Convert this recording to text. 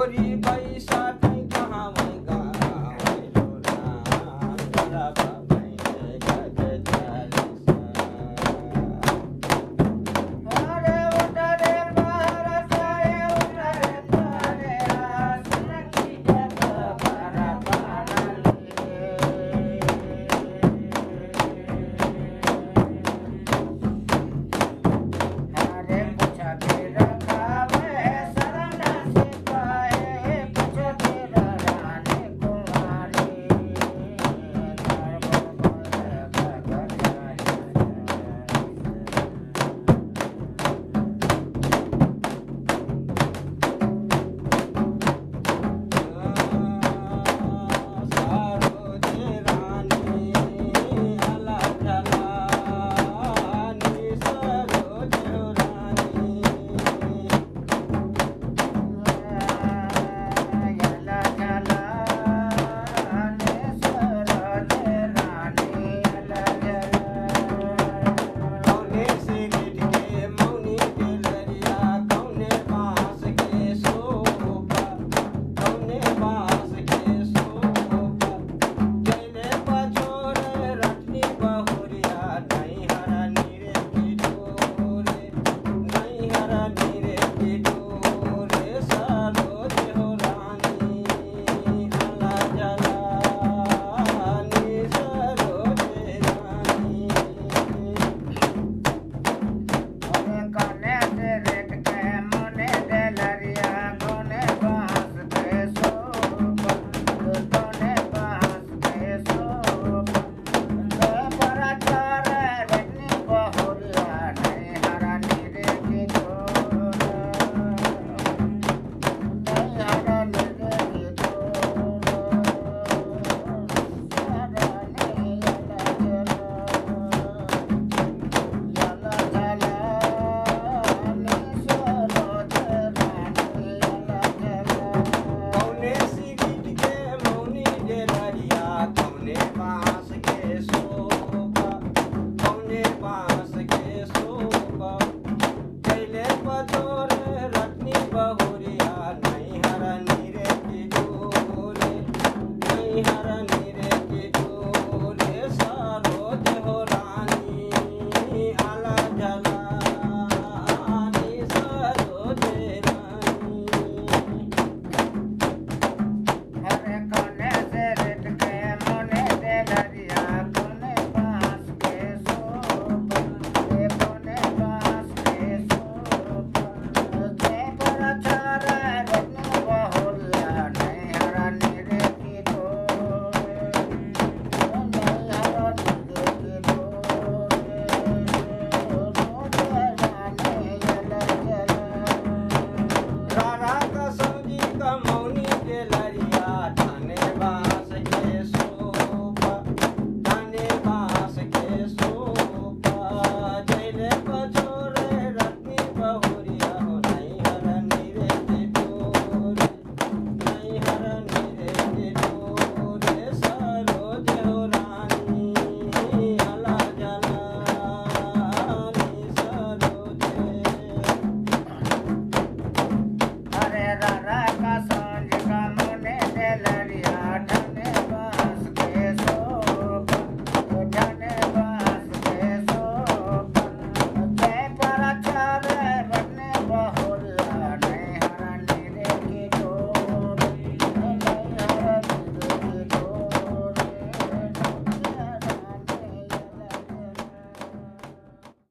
Gori Bai.